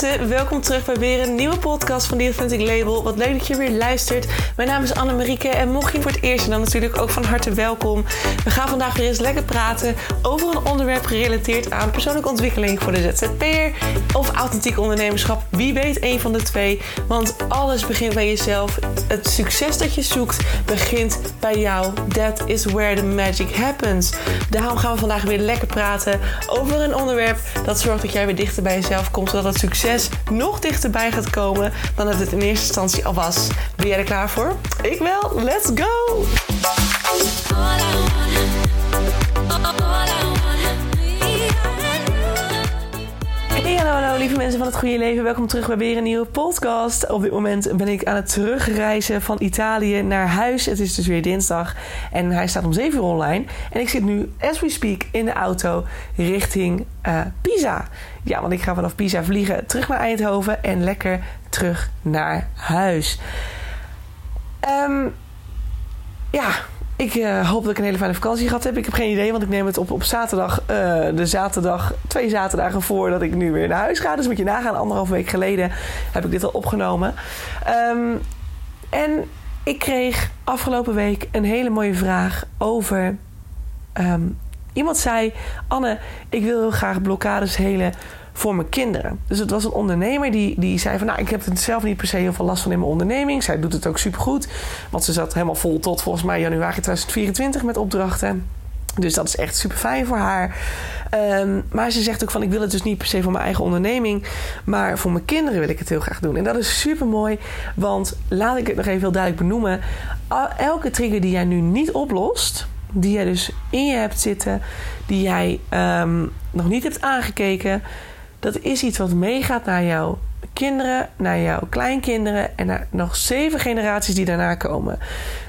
welkom terug bij weer een nieuwe podcast van The Authentic Label. Wat leuk dat je weer luistert. Mijn naam is Anne-Marieke en mocht je voor het eerst dan natuurlijk ook van harte welkom. We gaan vandaag weer eens lekker praten over een onderwerp gerelateerd aan persoonlijke ontwikkeling voor de ZZP'er of authentiek ondernemerschap. Wie weet een van de twee, want alles begint bij jezelf. Het succes dat je zoekt begint bij jou. That is where the magic happens. Daarom gaan we vandaag weer lekker praten over een onderwerp dat zorgt dat jij weer dichter bij jezelf komt, zodat het succes nog dichterbij gaat komen dan dat het in eerste instantie al was. Ben jij er klaar voor? Ik wel. Let's go! Hey, hallo, lieve mensen van het goede leven. Welkom terug bij weer een nieuwe podcast. Op dit moment ben ik aan het terugreizen van Italië naar huis. Het is dus weer dinsdag en hij staat om 7 uur online. En ik zit nu, as we speak, in de auto richting uh, Pisa. Ja, want ik ga vanaf Pisa vliegen terug naar Eindhoven en lekker terug naar huis. Um, ja, ik uh, hoop dat ik een hele fijne vakantie gehad heb. Ik heb geen idee, want ik neem het op op zaterdag. Uh, de zaterdag, twee zaterdagen voordat ik nu weer naar huis ga. Dus moet je nagaan, anderhalf week geleden heb ik dit al opgenomen. Um, en ik kreeg afgelopen week een hele mooie vraag over. Um, iemand zei: Anne, ik wil heel graag blokkades helen voor mijn kinderen. Dus het was een ondernemer die, die zei van... nou, ik heb er zelf niet per se heel veel last van in mijn onderneming. Zij doet het ook supergoed. Want ze zat helemaal vol tot volgens mij januari 2024 met opdrachten. Dus dat is echt super fijn voor haar. Um, maar ze zegt ook van ik wil het dus niet per se voor mijn eigen onderneming. Maar voor mijn kinderen wil ik het heel graag doen. En dat is super mooi. Want laat ik het nog even heel duidelijk benoemen. Elke trigger die jij nu niet oplost. Die jij dus in je hebt zitten. Die jij um, nog niet hebt aangekeken dat is iets wat meegaat naar jouw kinderen, naar jouw kleinkinderen en naar nog zeven generaties die daarna komen.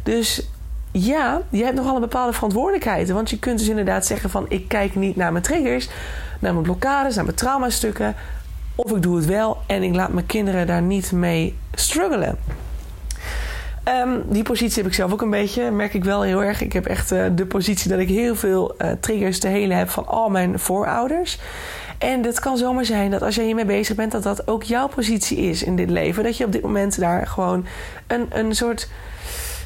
Dus ja, je hebt nogal een bepaalde verantwoordelijkheid. Want je kunt dus inderdaad zeggen van ik kijk niet naar mijn triggers, naar mijn blokkades, naar mijn traumastukken. Of ik doe het wel en ik laat mijn kinderen daar niet mee struggelen. Um, die positie heb ik zelf ook een beetje, merk ik wel heel erg. Ik heb echt uh, de positie dat ik heel veel uh, triggers te helen heb van al mijn voorouders. En het kan zomaar zijn dat als je hiermee bezig bent, dat dat ook jouw positie is in dit leven. Dat je op dit moment daar gewoon een, een soort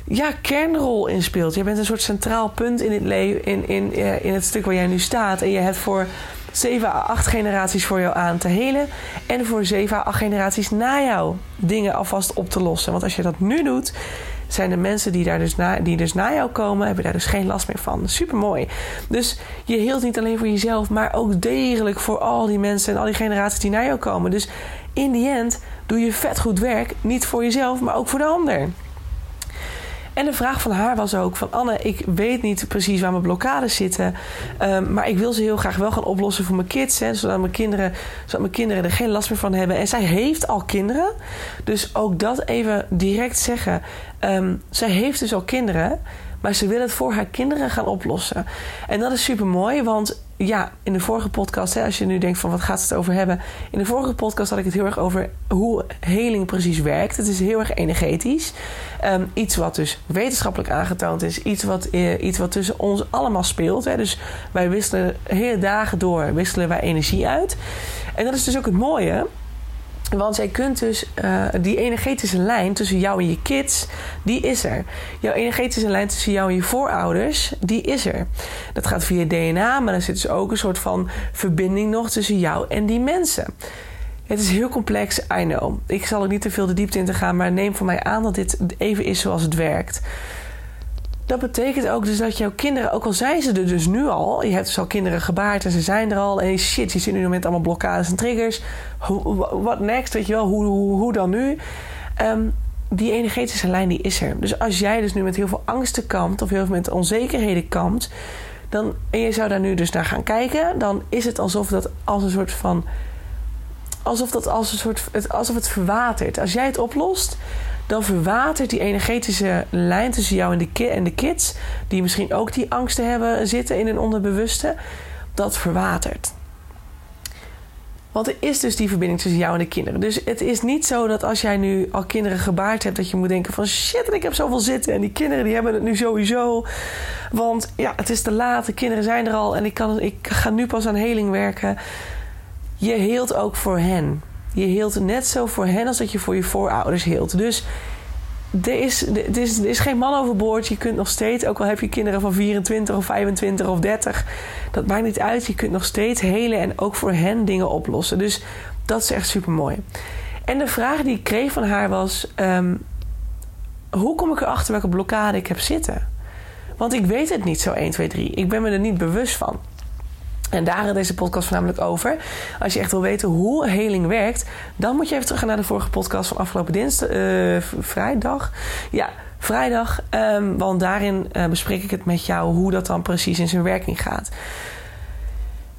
ja, kernrol in speelt. Je bent een soort centraal punt in het, leven, in, in, eh, in het stuk waar jij nu staat. En je hebt voor 7 à 8 generaties voor jou aan te helen. En voor 7 à 8 generaties na jou dingen alvast op te lossen. Want als je dat nu doet, zijn de mensen die, daar dus na, die dus na jou komen, hebben daar dus geen last meer van. Super mooi. Dus je hield niet alleen voor jezelf, maar ook degelijk voor al die mensen en al die generaties die naar jou komen. Dus in die end doe je vet goed werk, niet voor jezelf, maar ook voor de ander. En de vraag van haar was ook van Anne, ik weet niet precies waar mijn blokkades zitten. Um, maar ik wil ze heel graag wel gaan oplossen voor mijn kids. Hè, zodat, mijn kinderen, zodat mijn kinderen er geen last meer van hebben. En zij heeft al kinderen. Dus ook dat even direct zeggen. Um, zij heeft dus al kinderen. Maar ze wil het voor haar kinderen gaan oplossen. En dat is super mooi, want ja, in de vorige podcast, hè, als je nu denkt van wat gaat het over hebben. In de vorige podcast had ik het heel erg over hoe heling precies werkt. Het is heel erg energetisch. Um, iets wat dus wetenschappelijk aangetoond is. Iets wat, uh, iets wat tussen ons allemaal speelt. Hè. Dus wij wisselen hele dagen door wisselen wij energie uit. En dat is dus ook het mooie. Want jij kunt dus uh, die energetische lijn tussen jou en je kids, die is er. Jouw energetische lijn tussen jou en je voorouders, die is er. Dat gaat via DNA, maar er zit dus ook een soort van verbinding nog tussen jou en die mensen. Het is heel complex, I know. Ik zal er niet te veel de diepte in te gaan, maar neem van mij aan dat dit even is zoals het werkt. Dat betekent ook dus dat jouw kinderen, ook al zijn ze er dus nu al, je hebt dus al kinderen gebaard en ze zijn er al, en shit, je ziet nu met allemaal blokkades en triggers. Wat next, weet je wel, hoe, hoe, hoe dan nu? Um, die energetische lijn die is er. Dus als jij dus nu met heel veel angsten kampt of heel veel met onzekerheden kampt, dan, en je zou daar nu dus naar gaan kijken, dan is het alsof dat als een soort van. Alsof dat als een soort. Alsof het verwatert. Als jij het oplost, dan verwatert die energetische lijn tussen jou en de, ki en de kids, die misschien ook die angsten hebben zitten in hun onderbewuste, dat verwatert. Want er is dus die verbinding tussen jou en de kinderen. Dus het is niet zo dat als jij nu al kinderen gebaard hebt, dat je moet denken van shit, ik heb zoveel zitten. En die kinderen die hebben het nu sowieso. Want ja, het is te laat, de kinderen zijn er al en ik, kan, ik ga nu pas aan heling werken. Je heelt ook voor hen. Je heelt net zo voor hen als dat je voor je voorouders heelt. Dus er is, is, er is geen man overboord. Je kunt nog steeds, ook al heb je kinderen van 24 of 25 of 30, dat maakt niet uit. Je kunt nog steeds helen en ook voor hen dingen oplossen. Dus dat is echt super mooi. En de vraag die ik kreeg van haar was: ehm, hoe kom ik erachter welke blokkade ik heb zitten? Want ik weet het niet zo 1, 2, 3. Ik ben me er niet bewust van. En daar gaat deze podcast voornamelijk over. Als je echt wil weten hoe heling werkt, dan moet je even teruggaan naar de vorige podcast van afgelopen dinsdag, uh, vrijdag. Ja, vrijdag. Um, want daarin uh, bespreek ik het met jou hoe dat dan precies in zijn werking gaat.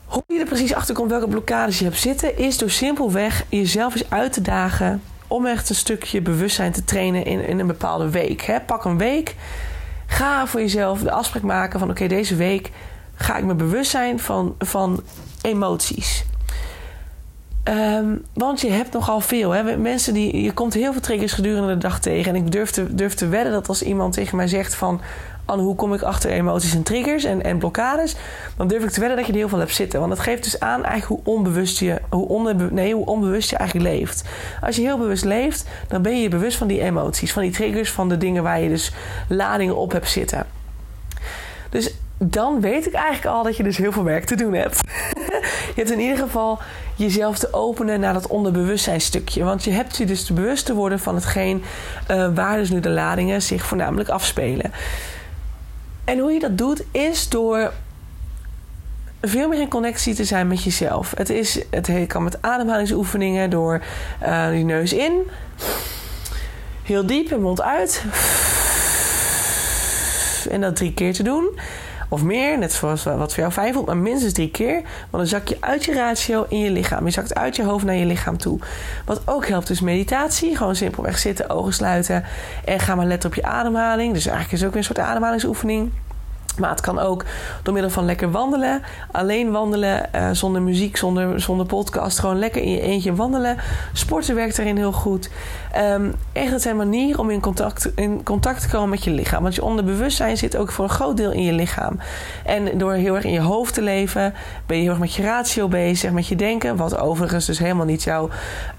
Hoe je er precies achter komt welke blokkades je hebt zitten, is door simpelweg jezelf eens uit te dagen om echt een stukje bewustzijn te trainen in, in een bepaalde week. Hè? Pak een week. Ga voor jezelf de afspraak maken van oké, deze week ga ik me bewust zijn van, van emoties. Um, want je hebt nogal veel. Hè? Mensen die, je komt heel veel triggers gedurende de dag tegen. En ik durf te, te wedden dat als iemand tegen mij zegt van... Anne, hoe kom ik achter emoties en triggers en, en blokkades? Dan durf ik te wedden dat je er heel veel hebt zitten. Want dat geeft dus aan eigenlijk hoe onbewust je, hoe onbe, nee, hoe onbewust je eigenlijk leeft. Als je heel bewust leeft, dan ben je je bewust van die emoties. Van die triggers, van de dingen waar je dus ladingen op hebt zitten. Dus dan weet ik eigenlijk al dat je dus heel veel werk te doen hebt. je hebt in ieder geval jezelf te openen naar dat onderbewustzijnstukje. Want je hebt je dus te bewust te worden van hetgeen uh, waar dus nu de ladingen zich voornamelijk afspelen. En hoe je dat doet is door veel meer in connectie te zijn met jezelf. Het, is, het kan met ademhalingsoefeningen door uh, je neus in. Heel diep en mond uit. En dat drie keer te doen. Of meer, net zoals wat voor jou fijn voelt, maar minstens drie keer. Want dan zak je uit je ratio in je lichaam. Je zakt uit je hoofd naar je lichaam toe. Wat ook helpt is meditatie. Gewoon simpelweg zitten, ogen sluiten. En ga maar letten op je ademhaling. Dus eigenlijk is het ook een soort ademhalingsoefening. Maar het kan ook door middel van lekker wandelen. Alleen wandelen, uh, zonder muziek, zonder, zonder podcast. Gewoon lekker in je eentje wandelen. Sporten werkt erin heel goed. Um, echt, het zijn manieren om in contact, in contact te komen met je lichaam. Want je onderbewustzijn zit ook voor een groot deel in je lichaam. En door heel erg in je hoofd te leven, ben je heel erg met je ratio bezig, met je denken. Wat overigens dus helemaal niet jouw.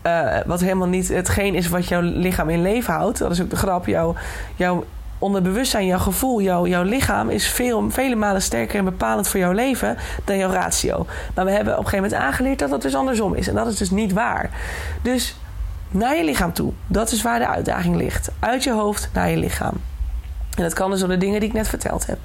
Uh, wat helemaal niet hetgeen is wat jouw lichaam in leven houdt. Dat is ook de grap. Jouw, jouw onderbewustzijn, jouw gevoel, jouw, jouw lichaam is veel, vele malen sterker en bepalend voor jouw leven dan jouw ratio. Maar we hebben op een gegeven moment aangeleerd dat dat dus andersom is. En dat is dus niet waar. Dus naar je lichaam toe. Dat is waar de uitdaging ligt. Uit je hoofd naar je lichaam. En dat kan dus door de dingen die ik net verteld heb.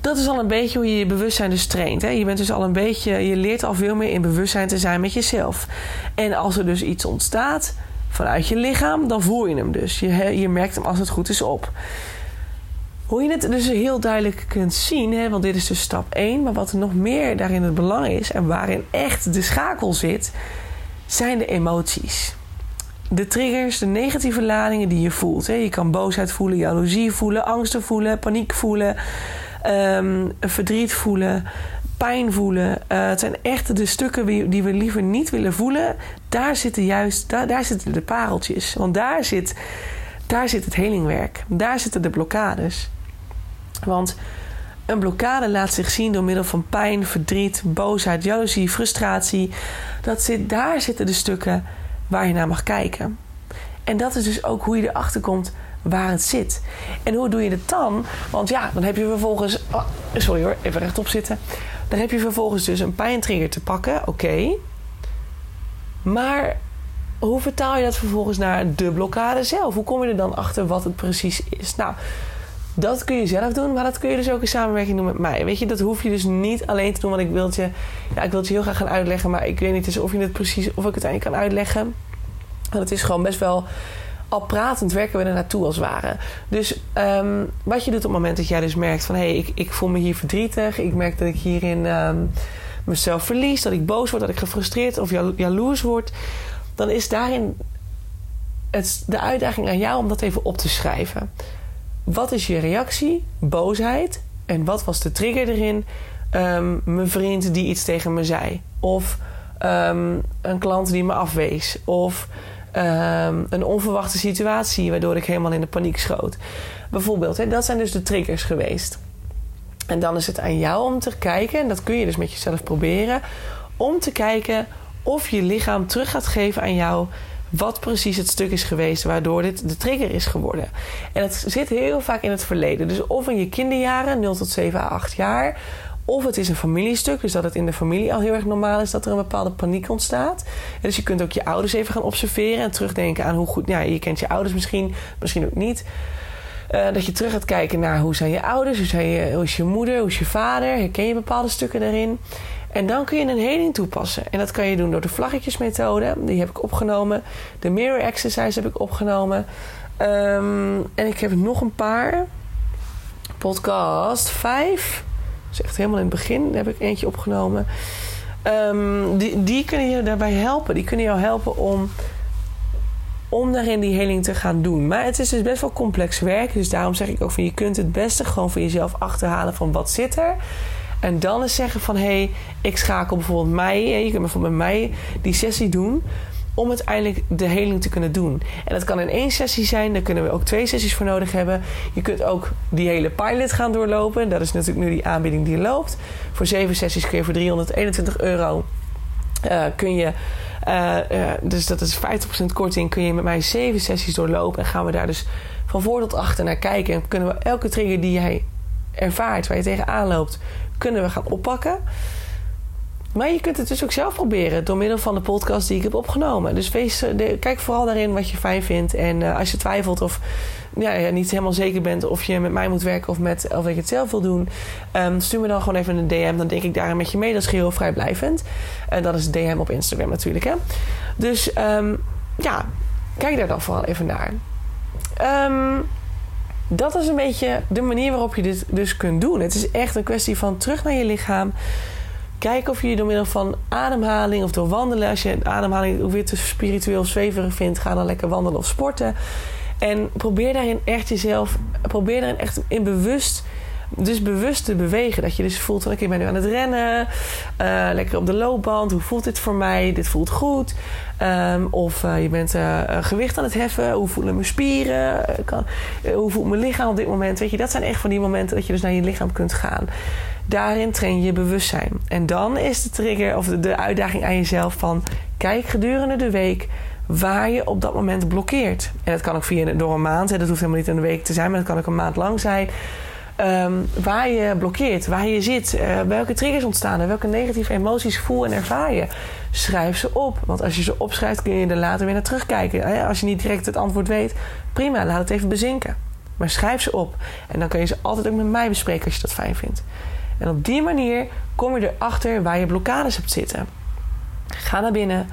Dat is al een beetje hoe je je bewustzijn dus traint. Hè? Je bent dus al een beetje, je leert al veel meer in bewustzijn te zijn met jezelf. En als er dus iets ontstaat, vanuit je lichaam, dan voel je hem dus. Je, je merkt hem als het goed is op. Hoe je het dus heel duidelijk kunt zien, hè, want dit is dus stap 1, maar wat nog meer daarin het belang is en waarin echt de schakel zit, zijn de emoties. De triggers, de negatieve ladingen die je voelt. Hè. Je kan boosheid voelen, jaloezie voelen, angsten voelen, paniek voelen, um, verdriet voelen, pijn voelen. Uh, het zijn echt de stukken die we liever niet willen voelen. Daar zitten juist daar, daar zitten de pareltjes. Want daar zit, daar zit het helingwerk. Daar zitten de blokkades. Want een blokkade laat zich zien door middel van pijn, verdriet, boosheid, jaloezie, frustratie. Dat zit, daar zitten de stukken waar je naar mag kijken. En dat is dus ook hoe je erachter komt waar het zit. En hoe doe je het dan? Want ja, dan heb je vervolgens. Oh, sorry hoor, even rechtop zitten. Dan heb je vervolgens dus een pijntrigger te pakken, oké. Maar hoe vertaal je dat vervolgens naar de blokkade zelf? Hoe kom je er dan achter wat het precies is? Nou, dat kun je zelf doen, maar dat kun je dus ook in samenwerking doen met mij. Weet je, dat hoef je dus niet alleen te doen, want ik wil je, ja, ik wil het je heel graag gaan uitleggen, maar ik weet niet dus of je het precies, of ik het aan je kan uitleggen. Want het is gewoon best wel al pratend werken we er naartoe als het ware. Dus um, wat je doet op het moment dat jij dus merkt van... hé, hey, ik, ik voel me hier verdrietig. Ik merk dat ik hierin um, mezelf verlies. Dat ik boos word, dat ik gefrustreerd of jalo jaloers word. Dan is daarin het, de uitdaging aan jou om dat even op te schrijven. Wat is je reactie? Boosheid. En wat was de trigger erin? Um, mijn vriend die iets tegen me zei. Of een klant die me afwees. Of um, een onverwachte situatie waardoor ik helemaal in de paniek schoot. Bijvoorbeeld, hè, dat zijn dus de triggers geweest. En dan is het aan jou om te kijken, en dat kun je dus met jezelf proberen, om te kijken of je lichaam terug gaat geven aan jou wat precies het stuk is geweest waardoor dit de trigger is geworden. En het zit heel vaak in het verleden. Dus of in je kinderjaren, 0 tot 7 à 8 jaar, of het is een familiestuk, dus dat het in de familie al heel erg normaal is dat er een bepaalde paniek ontstaat. dus je kunt ook je ouders even gaan observeren en terugdenken aan hoe goed. Ja, je kent je ouders misschien, misschien ook niet. Uh, dat je terug gaat kijken naar hoe zijn je ouders, hoe, zijn je, hoe is je moeder, hoe is je vader. Herken je bepaalde stukken daarin? En dan kun je een heling toepassen. En dat kan je doen door de vlaggetjesmethode. Die heb ik opgenomen. De mirror exercise heb ik opgenomen. Um, en ik heb nog een paar. Podcast 5. Is echt helemaal in het begin. Daar heb ik eentje opgenomen. Um, die, die kunnen je daarbij helpen. Die kunnen jou helpen om, om daarin die heling te gaan doen. Maar het is dus best wel complex werk. Dus daarom zeg ik ook van je kunt het beste gewoon voor jezelf achterhalen van wat zit er. En dan eens zeggen van hé, hey, ik schakel bijvoorbeeld mij. Je kunt bijvoorbeeld met mij die sessie doen om uiteindelijk de heling te kunnen doen. En dat kan in één sessie zijn, daar kunnen we ook twee sessies voor nodig hebben. Je kunt ook die hele pilot gaan doorlopen. Dat is natuurlijk nu die aanbieding die loopt. Voor zeven sessies kun je voor 321 euro. Uh, kun je, uh, uh, dus dat is 50% korting, kun je met mij zeven sessies doorlopen. En gaan we daar dus van voor tot achter naar kijken. En kunnen we elke trigger die jij ervaart, waar je tegenaan loopt, kunnen we gaan oppakken. Maar je kunt het dus ook zelf proberen door middel van de podcast die ik heb opgenomen. Dus eh, kijk vooral daarin wat je fijn vindt. En uh, als je twijfelt of ja, niet helemaal zeker bent of je met mij moet werken of, met, of je het zelf wil doen, um, stuur me dan gewoon even een DM. Dan denk ik daarin met je mee. Dat is heel vrijblijvend. En dat is DM op Instagram natuurlijk. Hè? Dus um, ja, kijk daar dan vooral even naar. Um, dat is een beetje de manier waarop je dit dus kunt doen. Het is echt een kwestie van terug naar je lichaam. Kijken of je door middel van ademhaling of door wandelen, als je ademhaling ook weer te spiritueel zweverig vindt, ga dan lekker wandelen of sporten. En probeer daarin echt jezelf, probeer daarin echt in bewust dus bewust te bewegen. Dat je dus voelt van oké, ik ben nu aan het rennen. Uh, lekker op de loopband. Hoe voelt dit voor mij? Dit voelt goed. Um, of uh, je bent uh, gewicht aan het heffen. Hoe voelen mijn spieren? Hoe voelt mijn lichaam op dit moment? Weet je, dat zijn echt van die momenten dat je dus naar je lichaam kunt gaan. Daarin train je bewustzijn. En dan is de trigger of de, uitdaging aan jezelf van... kijk gedurende de week waar je op dat moment blokkeert. En dat kan ook via door een maand. Dat hoeft helemaal niet een week te zijn, maar dat kan ook een maand lang zijn. Um, waar je blokkeert, waar je zit, uh, welke triggers ontstaan welke negatieve emoties voel en ervaar je. Schrijf ze op, want als je ze opschrijft kun je er later weer naar terugkijken. Als je niet direct het antwoord weet, prima, laat het even bezinken. Maar schrijf ze op en dan kun je ze altijd ook met mij bespreken als je dat fijn vindt. En op die manier kom je erachter waar je blokkades hebt zitten. Ga naar binnen,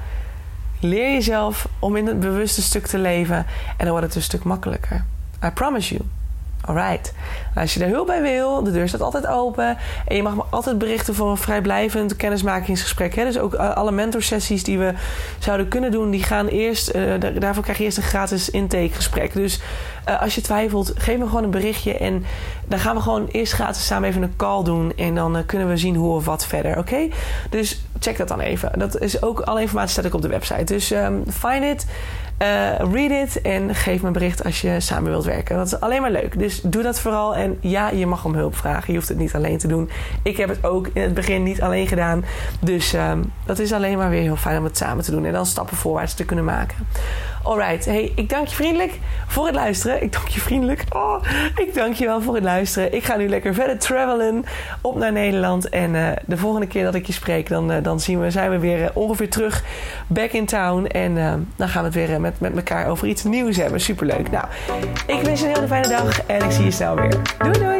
leer jezelf om in het bewuste stuk te leven en dan wordt het een stuk makkelijker. I promise you. Alright. Als je er hulp bij wil, de deur staat altijd open. En je mag me altijd berichten voor een vrijblijvend kennismakingsgesprek. Hè? Dus ook eh, alle mentorsessies die we zouden kunnen doen, die gaan eerst. Uh, daarvoor krijg je eerst een gratis intakegesprek. Dus uh, als je twijfelt, geef me gewoon een berichtje. En dan gaan we gewoon eerst gratis samen even een call doen. En dan kunnen we zien hoe of wat verder. Oké? Dus check dat dan even. Dat is ook alle informatie staat ook op de website. Dus um, find it. Uh, read it en geef me een bericht als je samen wilt werken. Dat is alleen maar leuk. Dus doe dat vooral. En ja, je mag om hulp vragen. Je hoeft het niet alleen te doen. Ik heb het ook in het begin niet alleen gedaan. Dus um, dat is alleen maar weer heel fijn om het samen te doen. En dan stappen voorwaarts te kunnen maken. Alright, hey, ik dank je vriendelijk voor het luisteren. Ik dank je vriendelijk. Oh, ik dank je wel voor het luisteren. Ik ga nu lekker verder travelen op naar Nederland. En uh, de volgende keer dat ik je spreek, dan, uh, dan zien we, zijn we weer ongeveer terug back in town. En dan gaan we het weer met, met elkaar over iets nieuws hebben. Superleuk. Nou, ik wens je een hele fijne dag en ik zie je snel weer. Doei doei!